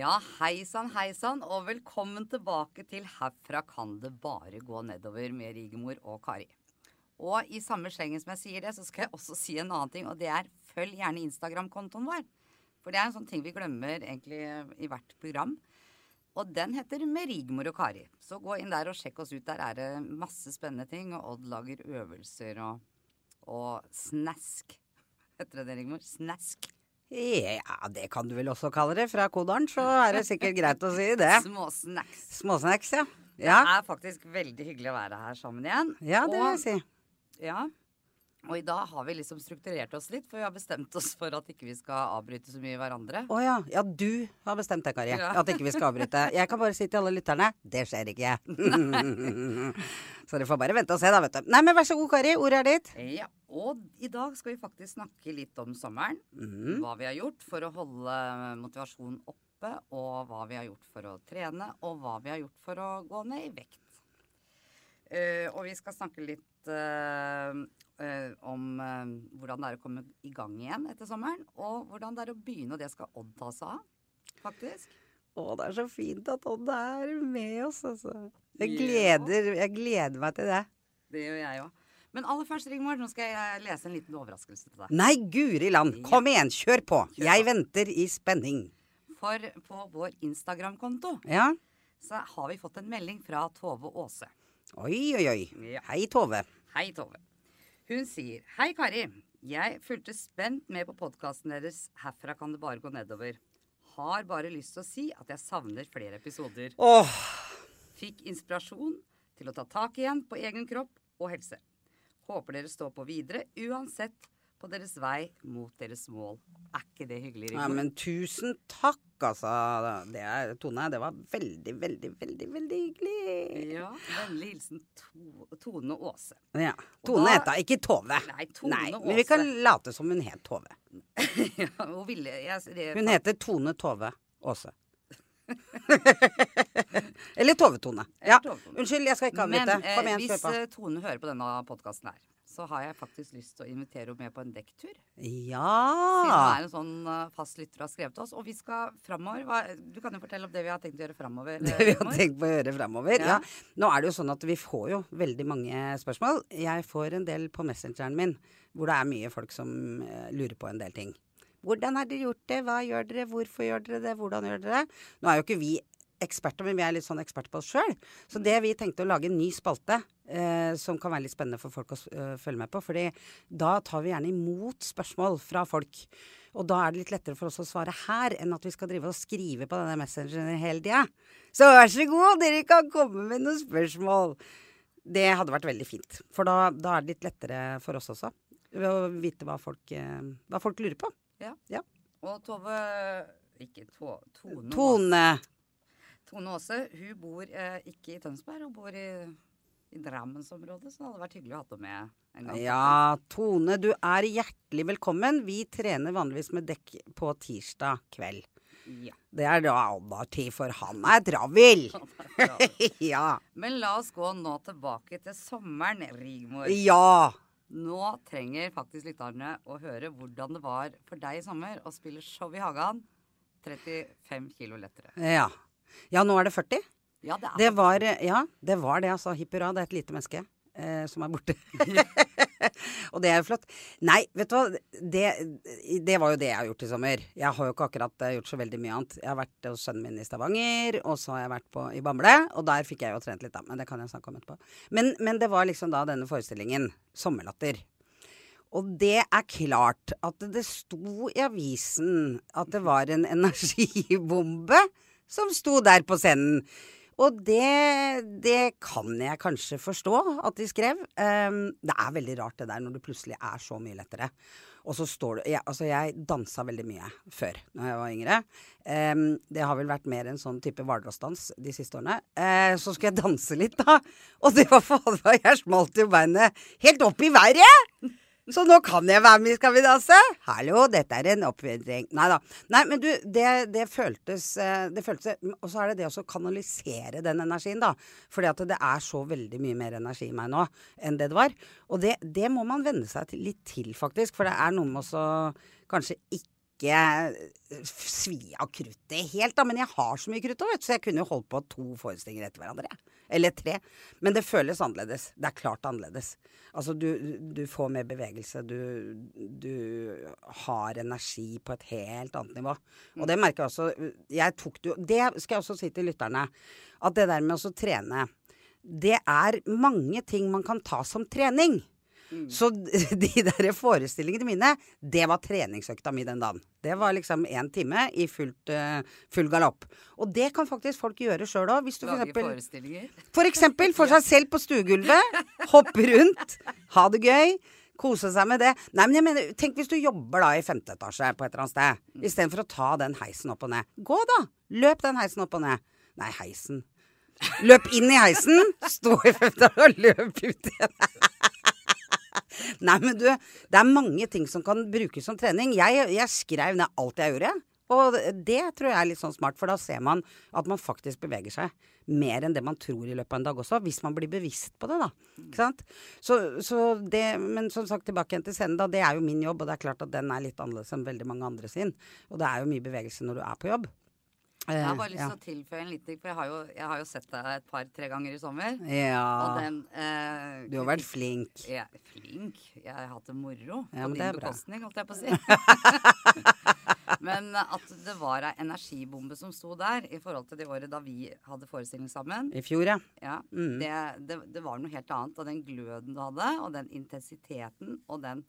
Ja, hei sann, hei sann, og velkommen tilbake til Herfra kan det bare gå nedover med Rigmor og Kari. Og i samme slengen som jeg sier det, så skal jeg også si en annen ting, og det er følg gjerne Instagram-kontoen vår. For det er en sånn ting vi glemmer egentlig i hvert program. Og den heter Med Rigmor og Kari. Så gå inn der og sjekk oss ut. Der er det masse spennende ting. Og Odd lager øvelser og, og snask. Heter det det, Rigmor? Snask. Ja, det kan du vel også kalle det. Fra Kodalen så er det sikkert greit å si det. Småsnacks. Småsnacks, ja. Det er faktisk veldig hyggelig å være her sammen igjen. ja det vil jeg si. Ja. Og i dag har vi liksom strukturert oss litt, for vi har bestemt oss for at ikke vi skal avbryte så mye hverandre. Å ja. Ja, du har bestemt det, Kari. Ja. At ikke vi skal avbryte. Jeg kan bare si til alle lytterne det skjer ikke. så dere får bare vente og se, da, vet du. Nei, men vær så god, Kari. Ordet er ditt. Ja, og i dag skal vi faktisk snakke litt om sommeren. Mm. Hva vi har gjort for å holde motivasjonen oppe, og hva vi har gjort for å trene, og hva vi har gjort for å gå ned i vekt. Eh, og vi skal snakke litt uh, uh, om hvordan det er å komme i gang igjen etter sommeren, og hvordan det er å begynne, og det skal Odd ta seg av, faktisk. Å, det er så fint at Odd er med oss, altså. Jeg gleder, jeg gleder meg til det. Det gjør jeg òg. Men aller først, Rigmor, nå skal jeg lese en liten overraskelse til deg. Nei, guri land. Kom igjen, kjør på. Jeg venter i spenning. For på vår Instagram-konto Ja. så har vi fått en melding fra Tove Aase. Oi, oi, oi. Ja. Hei, Tove. Hei, Tove. Hun sier Hei, Kari. Jeg fulgte spent med på podkasten deres 'Herfra kan det bare gå nedover'. Har bare lyst til å si at jeg savner flere episoder. Åh, Fikk inspirasjon til å ta tak igjen på egen kropp og helse. Håper dere står på videre, uansett på deres vei mot deres mål. Er ikke det hyggelig, Ja, men tusen takk, altså. Det er, Tone, det var veldig, veldig, veldig veldig hyggelig. Ja, Vennlig hilsen to, Tone Aase. Ja. Tone da- heter ikke Tove. Nei, Tone Nei, Aase. men vi kan late som hun het Tove. ja, hun ville jeg, det, Hun heter Tone Tove Aase. Eller Tove-Tone. Ja. Tove-Tone. Unnskyld, jeg skal ikke Men avbryte. eh, Kom igjen, hvis eh, Tone hører på denne podkasten her, så har jeg faktisk lyst til å invitere henne med på en dekktur. Siden hun er en sånn uh, fast lytter og har skrevet til oss. Og vi skal framover. Du kan jo fortelle om det vi har tenkt å gjøre framover. Det vi har tenkt på å gjøre framover. Ja. Ja. Nå er det jo sånn at vi får jo veldig mange spørsmål. Jeg får en del på messengeren min hvor det er mye folk som eh, lurer på en del ting. Hvordan har dere gjort det? Hva gjør dere? Hvorfor gjør dere det? Hvordan gjør dere det? Nå er jo ikke vi eksperter, men vi er litt sånn eksperter på oss sjøl. Så det vi tenkte å lage en ny spalte eh, som kan være litt spennende for folk å eh, følge med på. fordi da tar vi gjerne imot spørsmål fra folk. Og da er det litt lettere for oss å svare her, enn at vi skal drive og skrive på denne messengeren hele tida. Så vær så god, dere kan komme med noen spørsmål. Det hadde vært veldig fint. For da, da er det litt lettere for oss også. Å vite hva folk, eh, hva folk lurer på. Ja. Ja. Og Tove Ikke to, Tone. Tone. Tone Aase hun bor eh, ikke i Tønsberg, hun bor i, i Drammensområdet. Så det hadde vært hyggelig å ha henne med en gang. Ja, Tone, du er hjertelig velkommen. Vi trener vanligvis med dekk på tirsdag kveld. Ja. Det er da Oddar tid, for han er travel. ja. Men la oss gå nå tilbake til sommeren, Rigmor. Ja. Nå trenger faktisk lytterne å høre hvordan det var for deg i sommer å spille show i Hagan. 35 kilo lettere. Ja. Ja, nå er det 40. Ja, det er Det var, ja, det var det, altså. Hipp hurra, det er et lite menneske eh, som er borte. og det er jo flott. Nei, vet du hva. Det, det var jo det jeg har gjort i sommer. Jeg har jo ikke akkurat eh, gjort så veldig mye annet. Jeg har vært hos sønnen min i Stavanger, og så har jeg vært på, i Bamble. Og der fikk jeg jo trent litt, da. Men det kan jeg snakke om etterpå. Men, men det var liksom da denne forestillingen. Sommerlatter. Og det er klart at det sto i avisen at det var en energibombe som sto der på scenen. Og det, det kan jeg kanskje forstå at de skrev. Um, det er veldig rart det der når det plutselig er så mye lettere. Og så står du jeg, Altså, jeg dansa veldig mye før, når jeg var yngre. Um, det har vel vært mer en sånn type hvalrossdans de siste årene. Uh, så skulle jeg danse litt, da. Og det var fader jeg smalt jo beinet helt opp i været! Så nå kan jeg være med i Skal vi danse? Hallo, dette er en oppfordring. Nei da. Nei, men du, det, det føltes eh, Det føltes Og så er det det å kanalisere den energien, da. Fordi at det er så veldig mye mer energi i meg nå enn det det var. Og det, det må man venne seg til, litt til, faktisk. For det er noe med å kanskje ikke ikke svi av kruttet helt, da. Men jeg har så mye krutt òg, så jeg kunne holdt på to forestillinger etter hverandre. Eller tre. Men det føles annerledes. Det er klart annerledes. Altså, du, du får mer bevegelse. Du, du, har energi på et helt annet nivå. Og det merker jeg også. Jeg tok det Det skal jeg også si til lytterne. At det der med å trene Det er mange ting man kan ta som trening. Så de der forestillingene mine, det var treningsøkta mi den dagen. Det var liksom én time i fullt, uh, full galopp. Og det kan faktisk folk gjøre sjøl òg. Lage eksempel, forestillinger? For eksempel for seg selv på stuegulvet. Hoppe rundt. Ha det gøy. Kose seg med det. Nei, men jeg mener, Tenk hvis du jobber da i femte etasje på et eller annet sted. Mm. Istedenfor å ta den heisen opp og ned. Gå, da! Løp den heisen opp og ned. Nei, heisen. Løp inn i heisen, stå i femte og løp ut igjen. Nei, men du, det er mange ting som kan brukes som trening. Jeg, jeg skrev ned alt jeg gjorde. Og det tror jeg er litt sånn smart, for da ser man at man faktisk beveger seg mer enn det man tror i løpet av en dag også, hvis man blir bevisst på det, da. Ikke sant? Så, så det, men som sagt, tilbake igjen til scenen, da. Det er jo min jobb, og det er klart at den er litt annerledes enn veldig mange andre sin. Og det er jo mye bevegelse når du er på jobb. Jeg har bare lyst til ja. å tilføye en liten for jeg har, jo, jeg har jo sett deg et par-tre ganger i sommer. Ja. Den, eh, du har vært flink. Ja, flink? Jeg har hatt det moro. Ja, på din bekostning, holdt jeg på å si. men at det var ei energibombe som sto der i forhold til det året da vi hadde forestilling sammen. I fjor, ja. ja mm. det, det, det var noe helt annet. Og den gløden du hadde, og den intensiteten og den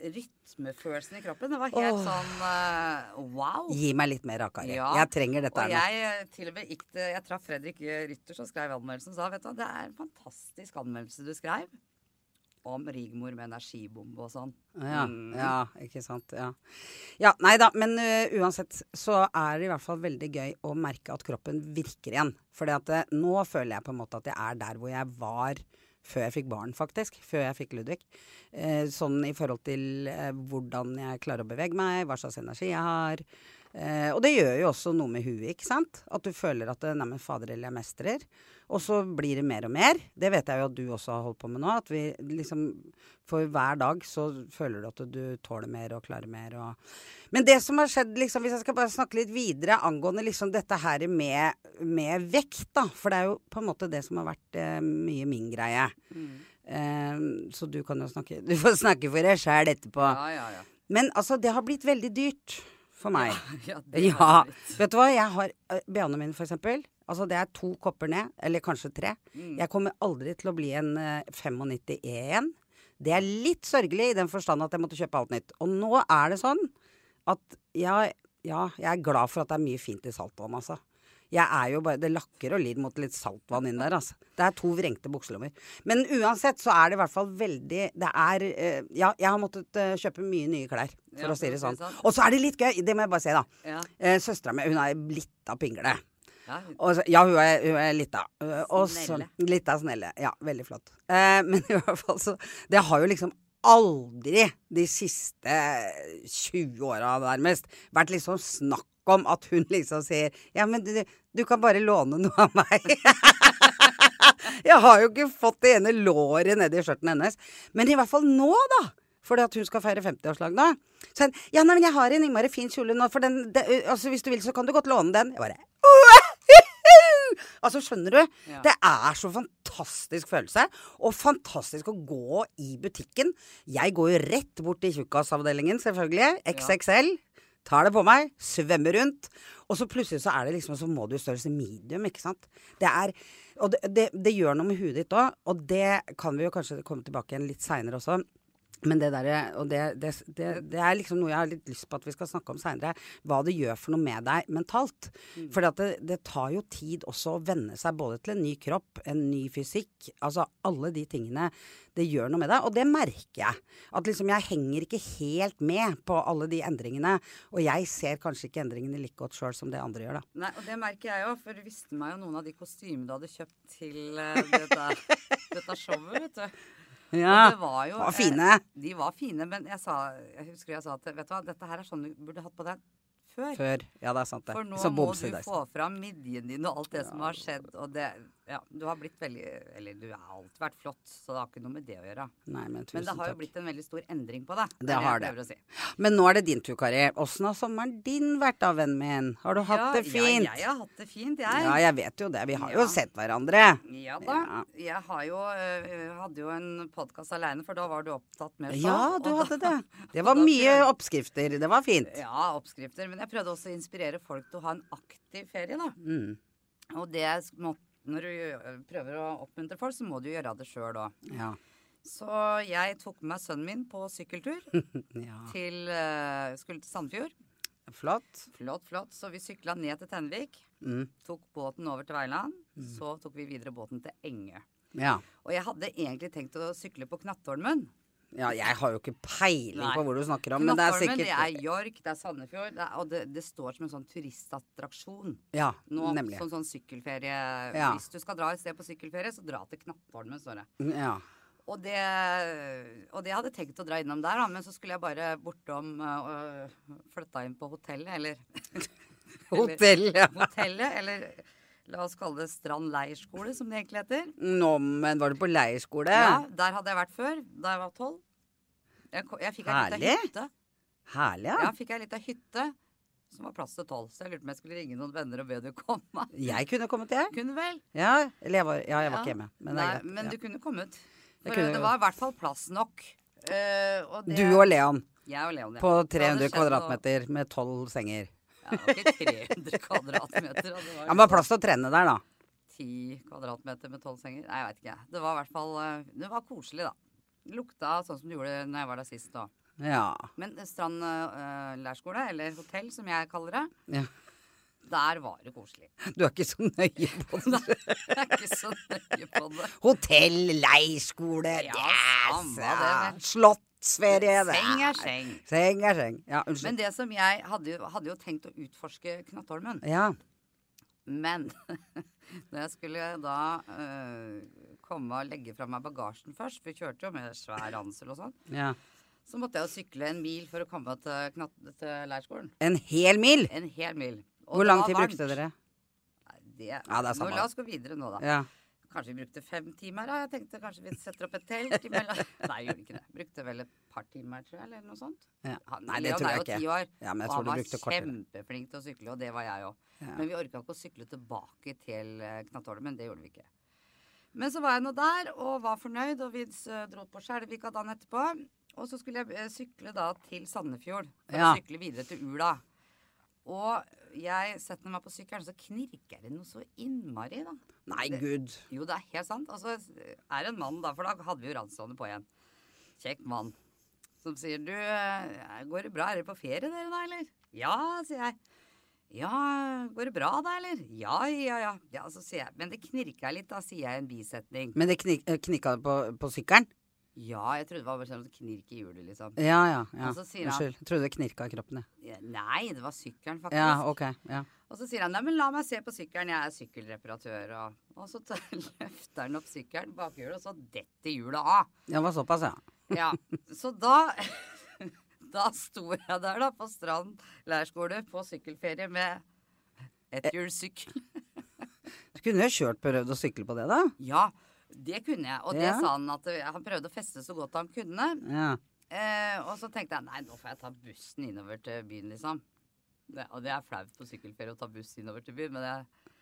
rytmefølelsen i kroppen. Det var helt oh. sånn uh, wow. Gi meg litt mer, rakare. Ja. Jeg trenger dette og jeg, eh, til og med gikk det, jeg traff Fredrik Rytter, som skrev anmeldelsen, sa vet du, det er en fantastisk anmeldelse du skrev. Om Rigmor med energibombe og sånn. Ja, mm. ja, ikke sant. Ja. ja nei da, men uh, uansett så er det i hvert fall veldig gøy å merke at kroppen virker igjen. For nå føler jeg på en måte at jeg er der hvor jeg var før jeg fikk barn, faktisk. Før jeg fikk Ludvig. Eh, sånn i forhold til eh, hvordan jeg klarer å bevege meg, hva slags energi jeg har. Eh, og det gjør jo også noe med huet, ikke sant. At du føler at neimen fader eller jeg mestrer. Og så blir det mer og mer. Det vet jeg jo at du også har holdt på med nå. At vi liksom For hver dag så føler du at du tåler mer og klarer mer og Men det som har skjedd, liksom, hvis jeg skal bare snakke litt videre angående liksom dette her med, med vekt, da. For det er jo på en måte det som har vært eh, mye min greie. Mm. Eh, så du kan jo snakke Du får snakke for deg sjæl etterpå. Ja, ja, ja. Men altså, det har blitt veldig dyrt for meg. Ja, ja Vet du hva, jeg har uh, BH-ene mine, for eksempel. Altså det er to kopper ned, eller kanskje tre. Mm. Jeg kommer aldri til å bli en uh, 95 E igjen. Det er litt sørgelig i den forstand at jeg måtte kjøpe alt nytt. Og nå er det sånn at ja, ja jeg er glad for at det er mye fint i saltvann, altså. Jeg er jo bare Det lakker og lir mot litt saltvann inni der, altså. Det er to vrengte bukselommer. Men uansett så er det i hvert fall veldig Det er uh, Ja, jeg har måttet uh, kjøpe mye nye klær, for ja, å si det sånn. Og så er det litt gøy, det må jeg bare si, da. Ja. Søstera mi, hun er blitt av pingle. Ja, så, ja, hun er, hun er lita. Snelle. Lita snelle. Ja, veldig flott. Eh, men i hvert fall så Det har jo liksom aldri de siste 20 åra nærmest vært liksom snakk om at hun liksom sier Ja, men du, du kan bare låne noe av meg. jeg har jo ikke fått det ene låret nedi skjørten hennes. Men i hvert fall nå, da. Fordi at hun skal feire 50-årslag nå. Så hun, ja, nei, men jeg har en innmari fin kjole nå, for den, det, altså, hvis du vil, så kan du godt låne den. Jeg bare Altså, skjønner du? Ja. Det er så fantastisk følelse. Og fantastisk å gå i butikken. Jeg går jo rett bort til tjukkasavdelingen, selvfølgelig. XXL. Tar det på meg, svømmer rundt. Og så plutselig så er det liksom Så må du i størrelse medium, ikke sant. Det er Og det, det, det gjør noe med huet ditt òg. Og det kan vi jo kanskje komme tilbake igjen litt seinere også. Men det der, og det, det, det, er liksom noe jeg har litt lyst på at vi skal snakke om seinere. Hva det gjør for noe med deg mentalt. Mm. For det, tar jo tid også å venne seg både til en ny kropp, en ny fysikk. Altså alle de tingene. Det gjør noe med deg. Og det merker jeg. At liksom jeg henger ikke helt med på alle de endringene. Og jeg ser kanskje ikke endringene like godt sjøl som det andre gjør, da. Nei, og det merker jeg òg. For du visste meg jo noen av de kostymene du hadde kjøpt til uh, dette, dette showet, vet du. Ja, de var jo var fine. De var fine, men jeg, sa, jeg husker jeg sa at vet du hva, dette her er sånn du burde hatt på deg før. Før, ja det er sant det. For nå må du få fram midjen din og alt det ja. som har skjedd. Og det, Ja, du har blitt veldig Eller du har alltid vært flott, så det har ikke noe med det å gjøre. Nei, men tusen Men det har jo blitt en veldig stor endring på det. Det er har det. si. Men nå er det din tur, Kari. Åssen har sommeren din vært da, vennen min? Har du hatt ja, det fint? Ja, jeg har hatt det fint, jeg. Ja, jeg vet jo det. Vi har jo sett hverandre. Ja da. Ja. Jeg har jo, øh, hadde jo en podkast aleine, for da var du opptatt med sånn. Ja, du hadde da- det. Det var mye prøvde- oppskrifter. Det var fint. Ja, oppskrifter. Men jeg prøvde også å inspirere folk til å ha en aktiv ferie, da. Mm. Og det måtte må, når du prøver å oppmuntre folk, så må du gjøre det sjøl òg. Ja. Så jeg tok med sønnen min på sykkeltur ja. til uh, Skulle til Sandfjord. Flott. Flott, flott. Så vi sykla ned til Tenvik. Mm. Tok båten over til Veiland. Så tok vi videre båten til Engø. Ja. Og jeg hadde egentlig tenkt å sykle på Knattholmen. Ja. Jeg har jo ikke peiling Nei. på hvor du snakker om, men det er sikkert det er York, det er Sandefjord, det er, og det, det står som en sånn turistattraksjon. Ja, Nå, nemlig. Sånn, sånn sykkelferie. Ja. Hvis du skal dra et sted på sykkelferie, så dra til Knattholmen, står det. Ja. Og det, og det hadde tenkt å dra innom der, da, men så skulle jeg bare bortom og flytta inn på hotellet, eller Hotell, ja. Hotellet, eller la oss kalle det Strand leirskole, som det egentlig heter. Nå, men var du på leirskole? Ja, Der hadde jeg vært før, da jeg var tolv. Jeg, jeg fikk ei lita hytte. Herlig, ja. Ja, fikk ei lita hytte som var plass til tolv. Så jeg lurte på om jeg skulle ringe noen venner og be dem komme. Jeg kunne kommet, jeg. Kunne vel? Ja, eller jeg var, ja, jeg var Ja. ikke hjemme. Men Nei, greit. men ja. du kunne kommet. For kunne- det var i hvert fall plass nok. Uh, og det, Du og Leon Jeg og Leon, ja. på 300 kvadratmeter og... med 12 senger. Det var ikke 300 kvadratmeter. Det Ja, var men det var plass til å trene der, da. 10 kvadratmeter med 12 senger. Nei, jeg veit ikke. Det var i hvert fall eh, Det var koselig, da. Lukta sånn som det gjorde når jeg var der sist. da. Ja. Men Strand uh, leirskole, eller hotell som jeg kaller det, ja. der var det koselig. Du er ikke så nøye på det. Jeg er ikke så nøye på det. Hotell, leirskole, Ja, yes! samme er det Seng er seng. Seng er seng. Ja, unnskyld. Men det som jeg hadde jo, hadde jo tenkt å utforske Knattholmen. Ja. Men når jeg skulle da øh, komme og legge fra meg bagasjen først, for vi kjørte jo med svær ransel og sånn, ja. så måtte jeg jo sykle en mil for å komme til, knatt, til leirskolen. En hel mil? En hel mil. Og Hvor lang tid brukte dere? Det, Ja, det er samme. nå, la oss gå videre nå, da. Ja. Kanskje vi brukte fem timer? da. Jeg tenkte kanskje vi setter opp et telt imellom. Nei, jeg gjorde ikke det. Brukte vel et par timer, tror jeg, eller noe sånt. Ja. Han, Nei, det Leon tror jeg ikke. år, Ja, men jeg og tror han du var brukte kortere. kjempeflink til å sykle, og det var jeg òg. Ja. Men vi orka ikke å sykle tilbake til eh, Knattholmen. Det gjorde vi ikke. Men så var jeg nå der og var fornøyd, og vi dro på Skjelvika dagen etterpå. Og så skulle jeg eh, sykle da til Sandefjord. For Ja. å sykle videre til Ula. Og jeg setter meg på sykkelen, så knirker det noe så innmari, da. Nei, Det- gud. Jo, det er helt sant. Og så er det en mann, da, for da hadde vi jo ranslånet på igjen. Kjekk mann. Som sier du, eh, går det bra? Er dere på ferie dere da, eller? Ja, sier jeg. Ja, går det bra da, eller? Ja, ja, ja. ja så sier jeg. Men det knirka litt, da, sier jeg i en bisetning. Men det knik, eh, knikka på, på sykkelen? Ja, jeg trodde det var sånn knirk i hjulet, liksom. Ja, ja. ja. Og så sier han- Unnskyld. Jeg trodde det knirka i kroppen, jeg. Ja, Nei, det var sykkelen, faktisk. Ja, ok. Ja. Og så sier han nei, men la meg se på sykkelen, jeg er sykkelreparatør. Og, og så tar, løfter han opp sykkelen, bakhjulet, og så detter hjulet av. Ja, Det var såpass, ja. Ja, så da Da sto jeg der da på Strand leirskole på sykkelferie med etthjulssykkel. Du kunne jo kjørt prøvd å sykle på det, da. Ja, det kunne jeg. Og det Ja. sa han at eh, han prøvde å feste så godt han kunne. Ja. Eh, og så tenkte jeg nei, nå får jeg ta bussen innover til byen, liksom. Det, og det er flaut på sykkelferie å ta buss innover til byen, men det,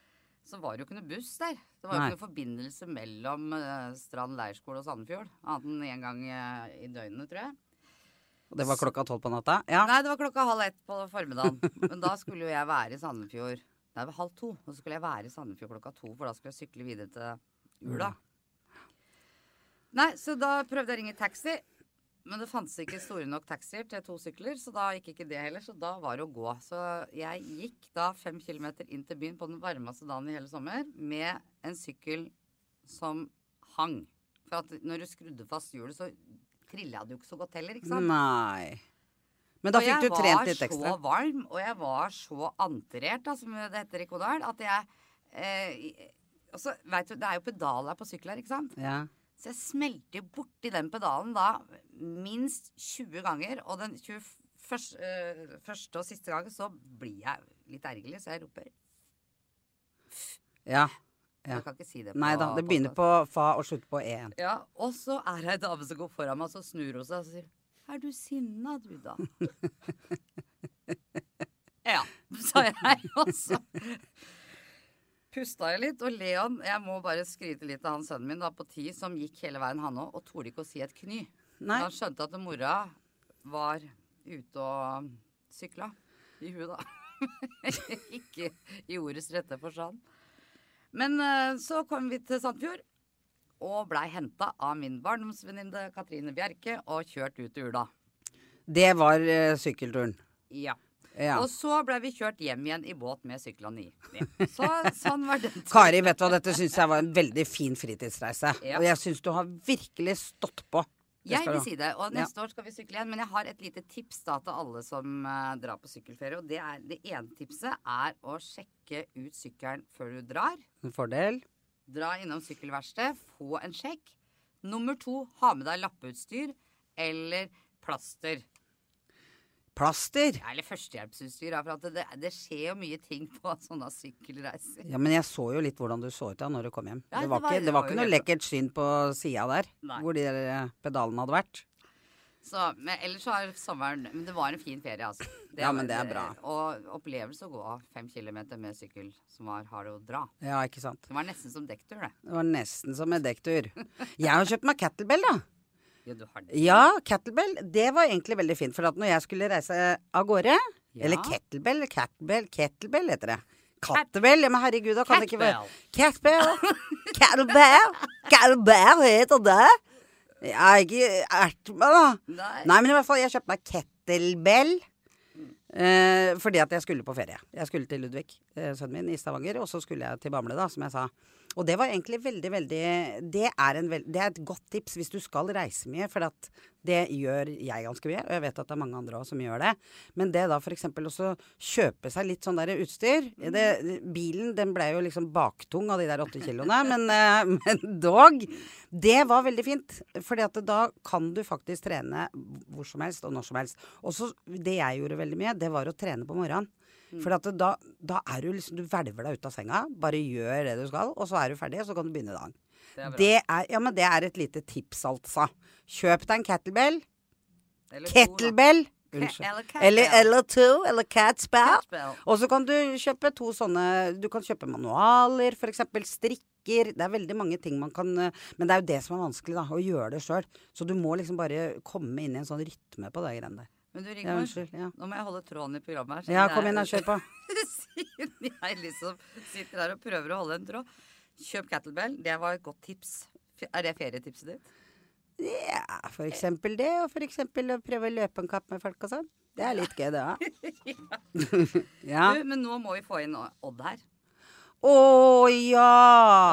så var det jo ikke noe buss der. Det var jo ikke noe forbindelse mellom uh, Strand leirskole og Sandefjord. Annet enn én gang uh, i døgnet, tror jeg. Og det var klokka tolv på natta? Ja. Nei, det var klokka halv ett på formiddagen. Men da skulle jo jeg være i Sandefjord Nei, det var halv to. Og så skulle jeg være i Sandefjord klokka to, for da skulle jeg sykle videre til Ula. Nei, så da prøvde jeg å ringe taxi. Men det fantes ikke store nok taxier til to sykler, så da gikk ikke det heller. Så da var det å gå. Så jeg gikk da fem kilometer inn til byen på den varmeste dagen i hele sommer med en sykkel som hang. For at når du skrudde fast hjulet, så trilla det jo ikke så godt heller, ikke sant? Nei. Men da fikk du jeg trent litt var så varm, og jeg var så anterert, da, som det heter i Kodal, at jeg eh, Og så veit du, det er jo pedaler på sykler, ikke sant? Ja. Så jeg smelter borti den pedalen da minst 20 ganger, og den 20, første, øh, første og siste gangen så blir jeg litt ergerlig, så jeg roper ja. Ja. Jeg kan ikke si det på Nei da, det begynner på fa og slutter på e-en. Ja, Og så er det ei dame som går foran meg, så snur hun seg og sier Er du sinna, du, da? ja, sa jeg. Og så pusta jeg litt. Og Leon, jeg må bare skryte litt av han sønnen min da, på ti, som gikk hele veien, han òg, og torde ikke å si et kny. Nei. Han skjønte at mora var ute og sykla i huet, da. ikke i ordets rette forstand. Men eh, så kom vi til Sandfjord og blei henta av min barndomsvenninne Katrine Bjerke og kjørt ut til Ula. Det var eh, sykkelturen. Ja. Ja. Og så ble vi kjørt hjem igjen i båt med syklene i. Så sånn var det. Kari, vet du hva, dette syns jeg var en veldig fin fritidsreise. Ja. Og jeg syns du har virkelig stått på. Jeg vil si det. Og neste år skal vi sykle igjen. Men jeg har et lite tips da til alle som uh, drar på sykkelferie. Og det, er, det ene tipset er å sjekke ut sykkelen før du drar. En fordel. Dra innom sykkelverkstedet, få en sjekk. Nummer to, ha med deg lappeutstyr eller plaster. Plaster. Ja, Eller førstehjelpsutstyr. For at det, det skjer jo mye ting på sånne sykkelreiser. Ja, men jeg så jo litt hvordan du så ut da når du kom hjem. Ja, det, det var var- ikke, det var var ikke noe lekkert syn på sida der, Nei. hvor de der eh, pedalene hadde vært. Så, men ellers så har sommeren Men det var en fin ferie, altså. Ja, men det er bra. Og opplevelse å gå fem kilometer med sykkel som var hard å dra. Ja, ikke sant. Det var nesten som dekktur, det. Det var nesten som en dekktur. Jeg har kjøpt meg kettlebell, da. Ja, du har det. Ja, kettlebell. Det var egentlig veldig fint. For at når jeg skulle reise av gårde Ja. Eller kettlebell, kettlebell, kettlebell heter det. Kattebell? Men herregud, da kan det ikke være Catbell. Kettlebell. Kettlebell heter det. Jeg er ikke ert meg, da. Nei. Nei, men i hvert fall, jeg kjøpte meg kettlebell. Eh, fordi at jeg skulle på ferie. Jeg skulle til Ludvig, eh, sønnen min, i Stavanger. Og så skulle jeg til Bamble, da, som jeg sa. Og det var egentlig veldig, veldig Det er, en veld, det er et godt tips hvis du skal reise mye. For at det gjør jeg ganske mye, og jeg vet at det er mange andre også som gjør det. Men det da f.eks. også kjøpe seg litt sånn der utstyr det, Bilen den ble jo liksom baktung av de der åtte kiloene, men, eh, men dog. Det var veldig fint. fordi at da kan du faktisk trene hvor som helst og når som helst. Og så det jeg gjorde veldig mye, det var å trene på morgenen. For at da, da er du liksom Du hvelver deg ut av senga, bare gjør det du skal, og så er du ferdig, og så kan du begynne dagen. Det er. Det er, ja, men det er et lite tips, altså. Kjøp deg en kettlebell. Eller. Kettlebell. Eller Unnskyld. Eller, Eller, eller to. Eller catspell. Catbell. Og så kan du kjøpe to sånne Du kan kjøpe manualer, f.eks. strikker. Det er veldig mange ting man kan Men det er jo det som er vanskelig, da. Å gjøre det sjøl. Så du må liksom bare komme inn i en sånn rytme på det greiene der. Men du, Ja, Rigmor, unnskyld. Ja. nå må jeg holde tråden i programmet her. ja, kom og kjør på. Siden jeg liksom sitter her og prøver å holde en tråd. Kjøp kettlebell. Det var et godt tips. Er det ferietipset ditt? Ja, for eksempel det, og for eksempel å prøve å løpe en kapp med folk og sånn. Det er litt gøy, det òg. ja. Du, men nå må vi få inn Odd her. Å ja!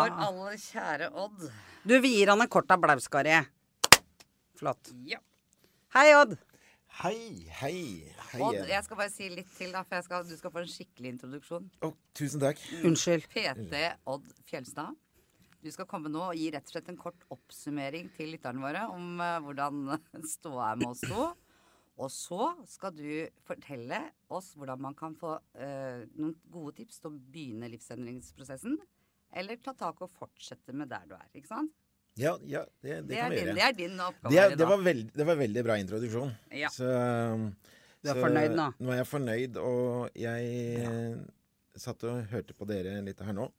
Vår aller kjære Odd. Du, vi gir han en kort applaus, Kari. Flott. Ja. Hei, Odd. Hei, hei, hei. Odd, jeg skal bare si litt til, da, for jeg skal, du skal få en skikkelig introduksjon. Å, tusen takk. Unnskyld. PT Odd Fjelstad. Du skal komme nå og gi rett og slett en kort oppsummering til lytterne våre om uh, hvordan ståa er med oss to. Og så skal du fortelle oss hvordan man kan få uh, noen gode tips til å begynne livsendringsprosessen. Eller ta tak og fortsette med der du er. Ikke sant? Ja, ja det, det, Det, kan er vi din, gjøre. det er din oppgave Det, er, det, var veld, det var veldig bra introduksjon. Ja. Så, Du er så fornøyd nå? Nå er jeg fornøyd, og jeg satt og hørte på dere litt her nå.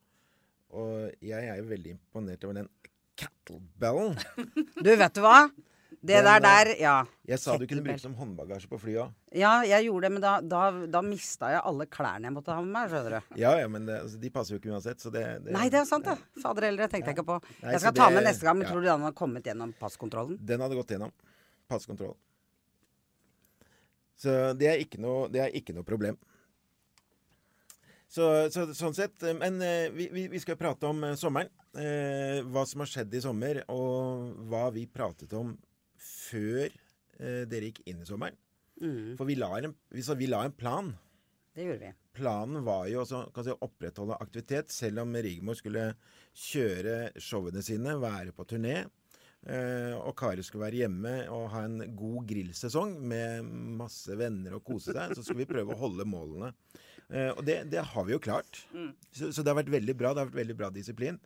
Og jeg er jo veldig imponert over den kettlebellen. Du, vet du hva? Det Den, der eh, der, ja. Jeg sa du kunne bruke som håndbagasje på flyet òg. Ja, jeg gjorde det, men da, da, da mista jeg alle klærne jeg måtte ha med meg, skjønner du. Ja, ja, men det, altså, de passer jo ikke uansett, så det, det Nei, det er sant, det. Fader heller, det tenkte jeg ikke på. Nei, Jeg skal ta med neste gang, men ja. tror du den hadde kommet gjennom passkontrollen? Den hadde gått gjennom. Passkontroll. Så det er ikke noe, det er ikke noe problem. Så, så sånn sett eh, Men eh, vi, vi, skal prate om sommeren. Eh, hva som har skjedd i sommer, og hva vi pratet om før eh, dere gikk inn i sommeren. Mm, For vi la, en, vi, så vi la en plan. det gjorde vi. Planen var jo å si, opprettholde aktivitet, selv om Rigmor skulle kjøre showene sine, være på turné. eh, og Kari skulle være hjemme og ha en god grillsesong med masse venner og kose seg. Så skulle vi prøve å holde målene. Eh, og det, det har vi jo klart. Så, så det har vært veldig bra. Det har vært veldig bra disiplin.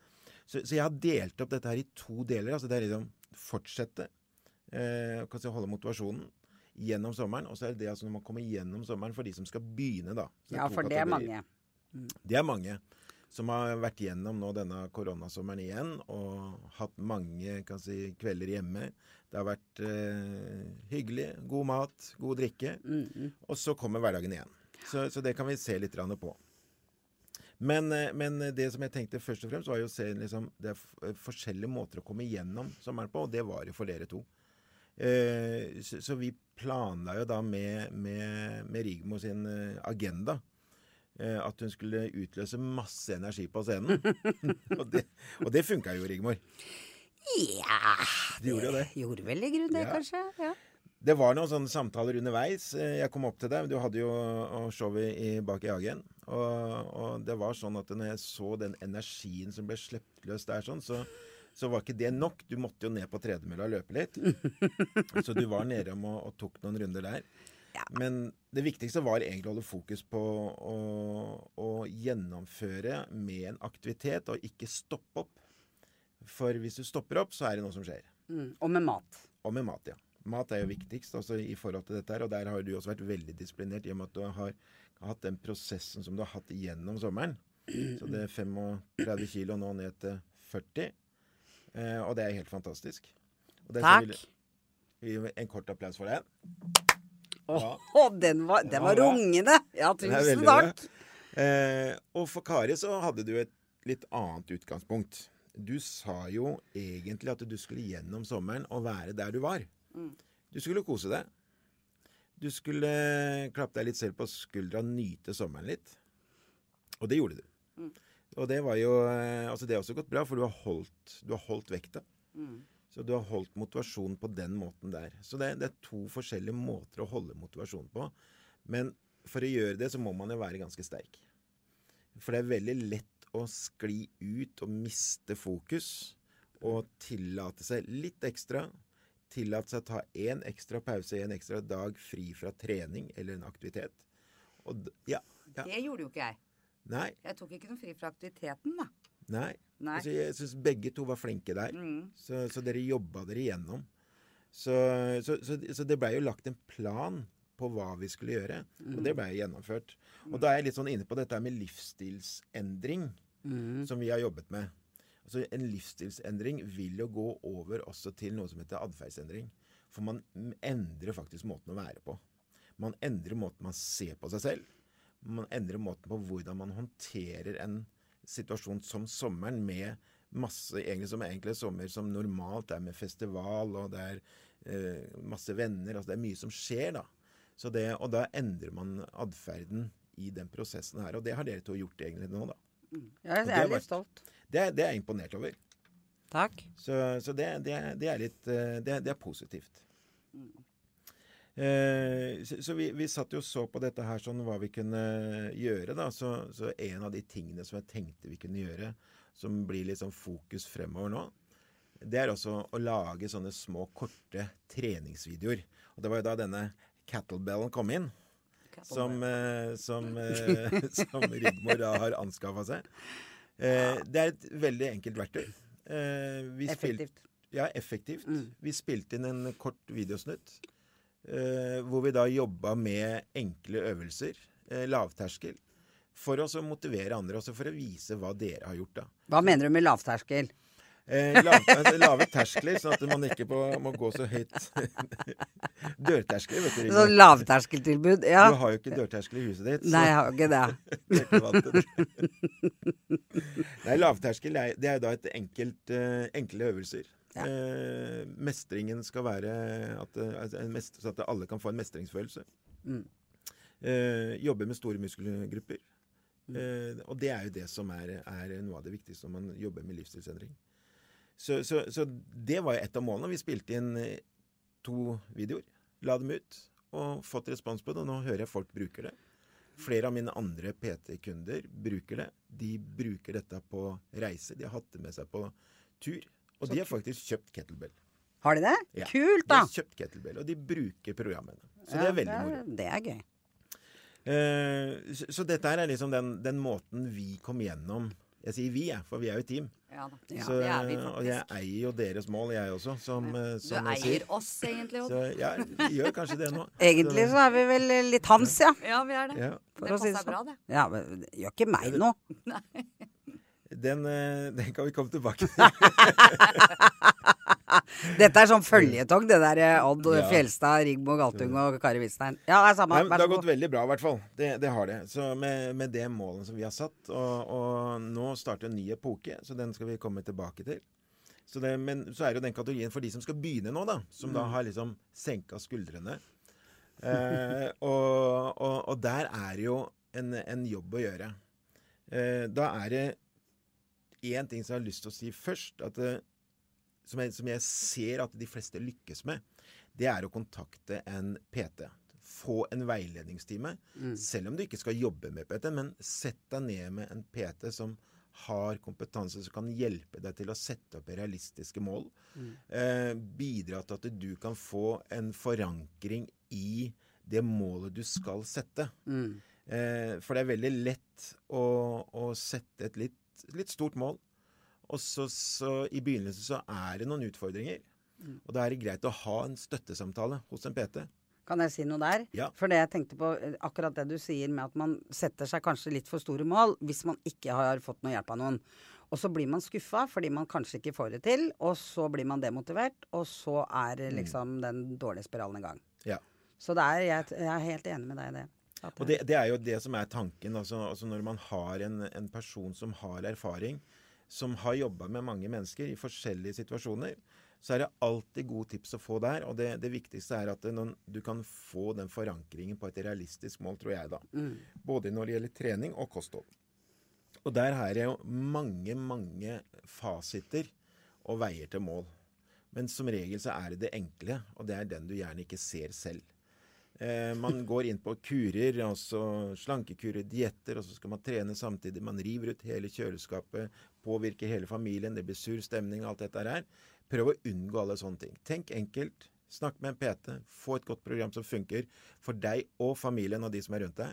Så, så jeg har delt opp dette her i to deler. Altså det er liksom fortsette eh, kan si, holde motivasjonen gjennom sommeren. Og så er det det altså når man kommer gjennom sommeren for de som skal begynne, da. Ja, for det er mange. mange. Det er mange som har vært gjennom nå denne koronasommeren igjen og hatt mange kan si, kvelder hjemme. Det har vært eh, hyggelig, god mat, god drikke. Og så kommer hverdagen igjen. Så, så det kan vi se litt på. Men, eh, men det som jeg tenkte først og fremst, var jo å se liksom, det er forskjellige måter å komme gjennom sommeren på, og det var jo for dere to. Eh, så, så vi planla jo da med, med, med Rigmo sin eh, agenda eh, at hun skulle utløse masse energi på scenen. og det, og det funka jo, Rigmor. Ja Du gjorde jo det. Gjorde vel i grunnen det, Ja. kanskje. Ja. Det var noen sånne samtaler underveis. Jeg kom opp til deg. Du hadde jo showet i Bak i hagen. Og, og det var sånn at når jeg så den energien som ble sluppet løs der, sånn, så, så var ikke det nok. Du måtte jo ned på tredemølla og løpe litt. Så du var nede om og, og tok noen runder der. Ja. Men det viktigste var egentlig å holde fokus på å, å gjennomføre med en aktivitet, og ikke stoppe opp. For hvis du stopper opp, så er det noe som skjer. Mm. Og med mat. Og med mat, ja. Mat er jo viktigst også i forhold til dette her, og der har du også vært veldig disiplinert i og med at du har hatt den prosessen som du har hatt gjennom sommeren. Så det er 35 kilo nå ned til 40. Eh, og det er helt fantastisk. Takk. Vi gir En kort applaus for den. Åh, Ja. den var, den var ja. rungende! Ja, tusen takk. Eh, og for Kari så hadde du et litt annet utgangspunkt. Du sa jo egentlig at du skulle gjennom sommeren og være der du var. Du skulle kose deg. Du skulle klappe deg litt selv på skuldra og nyte sommeren litt. Og det gjorde du. Og det var jo eh, Altså, det har også gått bra, for du har holdt, du har holdt vekta. Så du har holdt motivasjonen på den måten der. Så det, det er to forskjellige måter å holde motivasjonen på. Men for å gjøre det, så må man jo være ganske sterk. For det er veldig lett å skli ut og miste fokus. Og tillate seg litt ekstra. Tillate seg å ta én ekstra pause, en ekstra dag fri fra trening eller en aktivitet. Og ja, ja. Det gjorde jo ikke jeg. Nei. Jeg tok ikke noe fri fra aktiviteten, da. Nei. Nei. Altså, jeg syns begge to var flinke der. Mm. Så, så dere jobba dere igjennom. Så, så, så, så det blei jo lagt en plan på hva vi skulle gjøre, og det blei gjennomført. Og da er jeg litt sånn inne på dette med livsstilsendring, som vi har jobbet med. Altså En livsstilsendring vil jo gå over også til noe som heter atferdsendring. For man endrer faktisk måten å være på. Man endrer måten man ser på seg selv. Man endrer måten på hvordan man håndterer en situasjon som sommeren med masse egentlig som egentlig er sommer som normalt er med festival, og det er eh, masse venner. altså Det er mye som skjer, da. Så det, og da endrer man atferden i den prosessen her. Og det har dere to gjort egentlig nå, da. Ja, jeg er litt stolt. Det, det er jeg imponert over. Takk. Så, så det, det, er- litt eh, Det, det er positivt. Eh, så så vi, vi satt jo og så på dette her sånn hva vi kunne gjøre, da. Så, så en av de tingene som jeg tenkte vi kunne gjøre, som blir litt sånn fokus fremover nå, det er også å lage sånne små, korte treningsvideoer. Og det var jo da denne Cattlebellen kom inn. Som, eh, som, eh, som Rigmor da har anskaffa seg. Eh, det er et veldig enkelt verktøy. Eh, Effektivt. ja, effektivt. Vi spilte inn en kort videosnutt hvor vi da jobba med enkle øvelser, eh, lavterskel, for å motivere andre, også for å vise hva dere har gjort. da. Hva mener du med lavterskel? Eh, lav, altså, lave terskler, sånn at man ikke på, må gå så høyt. Dørterskler, vet du. Sånn lavterskeltilbud? Ja. Du har jo ikke dørterskel i huset ditt. Nei, jeg har ikke det. Nei, lavterskel det er, det er da et enkelt, uh, enkle øvelser. Ja. Eh, mestringen skal være at, eh, altså en mest, at alle kan få en mestringsfølelse. Mm. Eh, jobbe med store muskelgrupper. Mm. Eh, og det er jo det som er, er noe av det viktigste når man jobber med livsstilsendring. Så, så, så det var jo et av målene. Vi spilte inn eh, to videoer, la dem ut, og fått respons på det. Og nå hører jeg folk bruker det. Flere av mine andre PT-kunder bruker det. De bruker dette på reise. De har hatt det med seg på tur. Og de har faktisk kjøpt kettlebell. Har de det? Ja. Kult, De har kjøpt kettlebell, og de bruker programmene. Så Ja, det er veldig moro. Det er gøy. Uh, så, så dette her er liksom den, den måten vi kom gjennom Jeg sier vi, jeg, for vi er jo et team. Ja da. Ja, Så, det er vi og jeg eier jo deres mål, jeg også, som, eh, Du som jeg eier oss egentlig, Også. Så ja, vi gjør kanskje det nå. Egentlig så er vi vel litt hans, ja. Ja, vi er det. Ja. Det passer si det sånn. bra, det. Ja, men det gjør ikke meg noe. Den, eh, den kan vi komme tilbake til. Dette er sånn føljetong, det der eh, Odd Ja. Fjelstad, Rigmor Galtung og Kari Wistein. Ja, det er samme. Nei, det har gått veldig bra, i hvert fall. Det, det har det. Så med, med det målet som vi har satt. Og, og nå starter en ny epoke, så den skal vi komme tilbake til. Så det, men så er det jo den kategorien for de som skal begynne nå, da. Som Mm. da har liksom senka skuldrene. Eh, og, og, og der er jo en, en jobb å gjøre. Eh, da er det én ting som jeg har lyst til å si først. At som, jeg, som jeg ser at de fleste lykkes med, det er å kontakte en PT. Få en veiledningstime. Selv om du ikke skal jobbe med PT, men sett deg ned med en PT som har kompetanse som kan hjelpe deg til å sette opp realistiske mål. Eh, bidra til at du kan få en forankring i det målet du skal sette. Mm. Eh, for det er veldig lett å, å sette et litt, litt stort mål. Og så, så i begynnelsen så er det noen utfordringer. Og da er det greit å ha en støttesamtale hos en PT. Kan jeg si noe der? Ja. For det jeg tenkte på, eh, akkurat det du sier med at man setter seg kanskje litt for store mål hvis man ikke har fått noe hjelp av noen. Og så blir man skuffa fordi man kanskje ikke får det til, og så blir man demotivert, og så er liksom liksom den dårlige spiralen i gang. Ja. Så er, jeg, jeg er helt enig med deg i det. Og det, det er jo det som er tanken. Altså, altså når man har en, en person som har erfaring, som har jobba med mange mennesker i forskjellige situasjoner, så er det alltid gode tips å få der. Og det, det viktigste er at noen, du kan få den forankringen på et realistisk mål, tror jeg, da. Både når det gjelder trening og kosthold. Og der er det jo mange, mange fasiter og veier til mål. Men som regel så er det det enkle, og det er den du gjerne ikke ser selv. Eh, man går inn på kurer, altså slankekurer, dietter, og så skal man trene samtidig. Man river ut hele kjøleskapet, påvirker hele familien, det blir sur stemning, alt dette her. Prøv å unngå alle sånne ting. Tenk enkelt. Snakk med en PT. Få et godt program som funker for deg og familien og de som er rundt deg.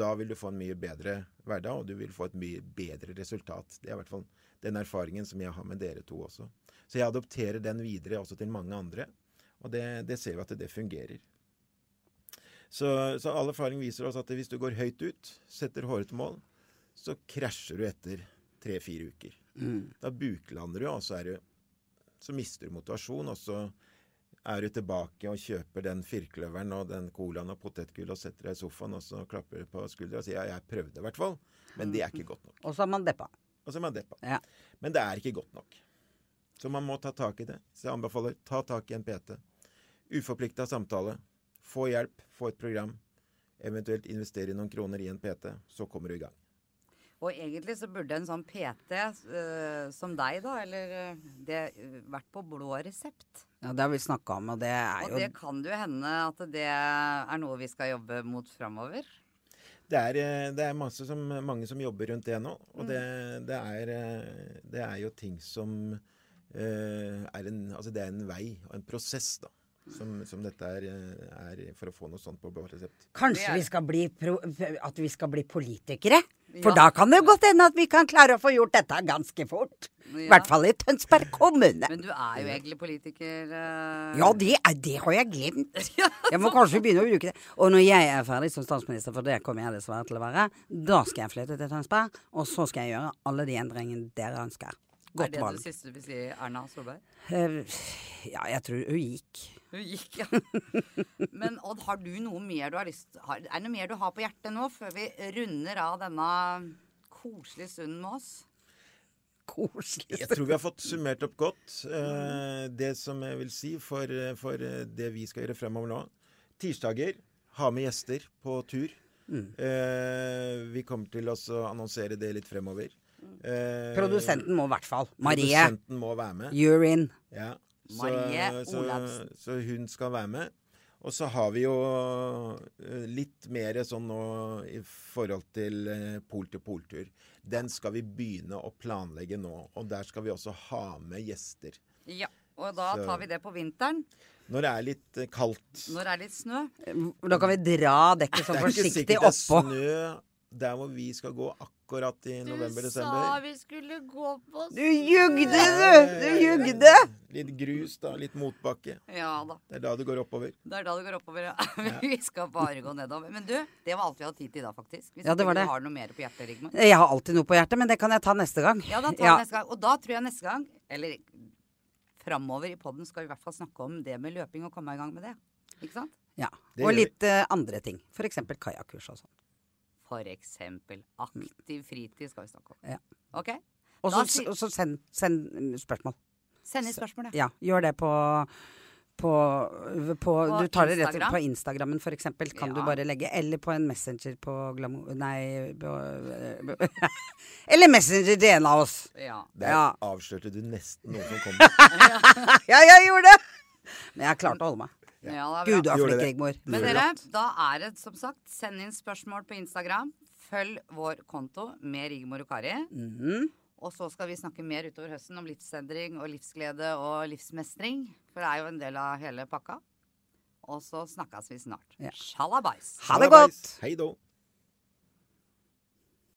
Da vil du få en mye bedre hverdag, og du vil få et mye bedre resultat. Det er i hvert fall den erfaringen som jeg har med dere to også. Så jeg adopterer den videre også til mange andre, og det, det ser vi at det fungerer. Så, så all erfaring viser oss at hvis du går høyt ut, setter hårete mål, så krasjer du etter tre-fire uker. Da buklander du, og så, du, så mister du motivasjon, og så er du tilbake og kjøper den firkløveren og den colaen og potetgull og setter deg i sofaen og så klapper du på skuldra og sier ja, jeg prøvde i hvert fall, men det er ikke godt nok. Og så er man deppa. Og så er man deppa. Ja. Men det er ikke godt nok. Så man må ta tak i det. Så jeg anbefaler ta tak i en PT. Uforplikta samtale. Få hjelp, få et program. Eventuelt investere i noen kroner i en PT. Så kommer du i gang. Og egentlig så burde en sånn PT uh, som deg, da, eller eh, det uh, vært på blå resept. Ja, det har vi snakka om, og det er Og jo det kan det jo hende at det er noe vi skal jobbe mot framover. Det er, eh, det er masse som, mange som jobber rundt det nå. Og det, det, er, eh, det er jo ting som eh, er en Altså det er en vei og en prosess, da. Som, som dette er, eh, er for å få noe sånt på blå resept. Kanskje vi skal bli pro at vi skal bli politikere? For Ja. da kan det godt hende at vi kan klare å få gjort dette ganske fort. I Ja. hvert fall i Tønsberg kommune. Men du er jo egentlig politiker. Uh... Ja, det, er, det har jeg glemt. Jeg må kanskje begynne å bruke det. Og når jeg er ferdig som statsminister, for det kommer jeg dessverre til å være, da skal jeg flytte til Tønsberg, og så skal jeg gjøre alle de endringene dere ønsker. Er Godt det valg. det siste du vil si Erna Solberg? Eh, Ja, jeg tror hun gikk. Hun gikk, ja. Men Odd, har du noe mer du har lyst har, Er det noe mer du har på hjertet nå, før vi runder av denne koselige stunden med oss? Koselig. Jeg tror vi har fått summert opp godt eh, det som jeg vil si for, for eh, det vi skal gjøre fremover nå. Tirsdager ha med gjester på tur. Eh, vi kommer til å annonsere det litt fremover. Eh, Produsenten må i hvert fall. Marie. Produsenten må være med. You're in. Ja. Så, Marie så, så hun skal være med. Og så har vi jo eh, litt mer sånn nå i forhold til eh, pol-til-pol-tur. Den skal vi begynne å planlegge nå. Og der skal vi også ha med gjester. Ja. Og da Så- tar vi det på vinteren, Når det er litt kaldt. når det er litt snø. Da kan vi dra dekket Det sånn er ikke forsiktig sikkert det er oppå. snø der hvor vi skal gå akkurat i november-desember. Du sa vi skulle gå på Du jugde, du! Du jugde! Litt grus, da. Litt motbakke. Ja da. Det er da det går oppover. Det er da det går oppover, ja. vi skal bare gå nedover. Men du, det var alt vi hadde tid til i dag, faktisk. Hvis Ja, det var det. du har noe mer på hjertet, Rigmor. Jeg har alltid noe på hjertet, men det kan jeg ta neste gang. Ja, da tar Ja. neste gang. Og da tror jeg neste gang, eller framover i poden, skal vi i hvert fall snakke om det med løping og komme i gang med det. Ikke sant? Ja. Det Og litt uh, andre ting. For eksempel kajakkurs og sånn. For eksempel aktiv fritid skal vi snakke om. Ja. Ok? Og så si så send, send spørsmål. Send inn spørsmål, ja. Ja, gjør det på på, på, På Du tar det rett Instagram? på Instagrammen, for eksempel, kan du bare legge. Eller på en Messenger på Glamour Nei Eller Messenger til en av oss. ja. Der Ja. avslørte du nesten noe som kom. Ja, jeg gjorde det! Men jeg klarte å holde meg. Ja. Gud, du er flink. Rigmor. Men dere, da er det som sagt, send inn spørsmål på Instagram. Følg vår konto med Rigmor og Kari. Mhm. Og så skal vi snakke mer utover høsten om livsendring og livsglede og livsmestring. For det er jo en del av hele pakka. Og så snakkes vi snart. Ja. Sjalabais! Ha det godt! Hei då.